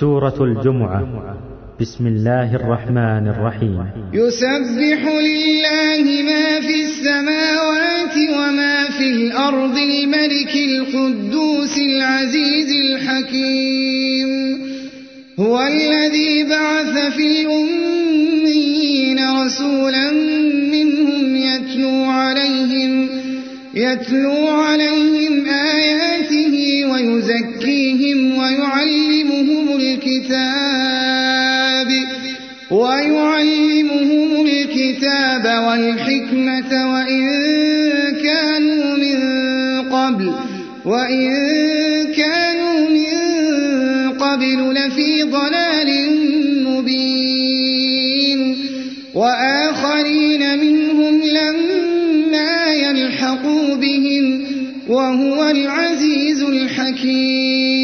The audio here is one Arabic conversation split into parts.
سورة الجمعة. بسم الله الرحمن الرحيم. يسبح لله ما في السماوات وما في الأرض الملك القدوس العزيز الحكيم. هو الذي بعث في الأمين رسولا منهم يتلو عليهم يتلو عليهم آياته ويزكيهم ويعلمهم الكتاب ويعلمهم الكتاب والحكمة وإن كانوا من قبل وإن كانوا من قبل لفي ضلال مبين وآخرين منهم لما يلحقوا بهم وهو العزيز الحكيم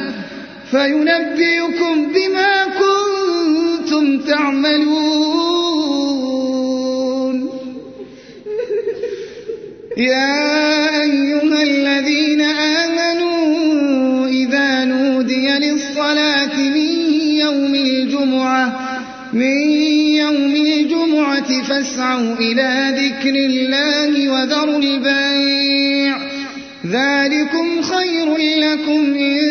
فينبئكم بما كنتم تعملون. يا أيها الذين آمنوا إذا نودي للصلاة من يوم الجمعة من يوم الجمعة فاسعوا إلى ذكر الله وذروا البيع. ذلكم خير لكم إن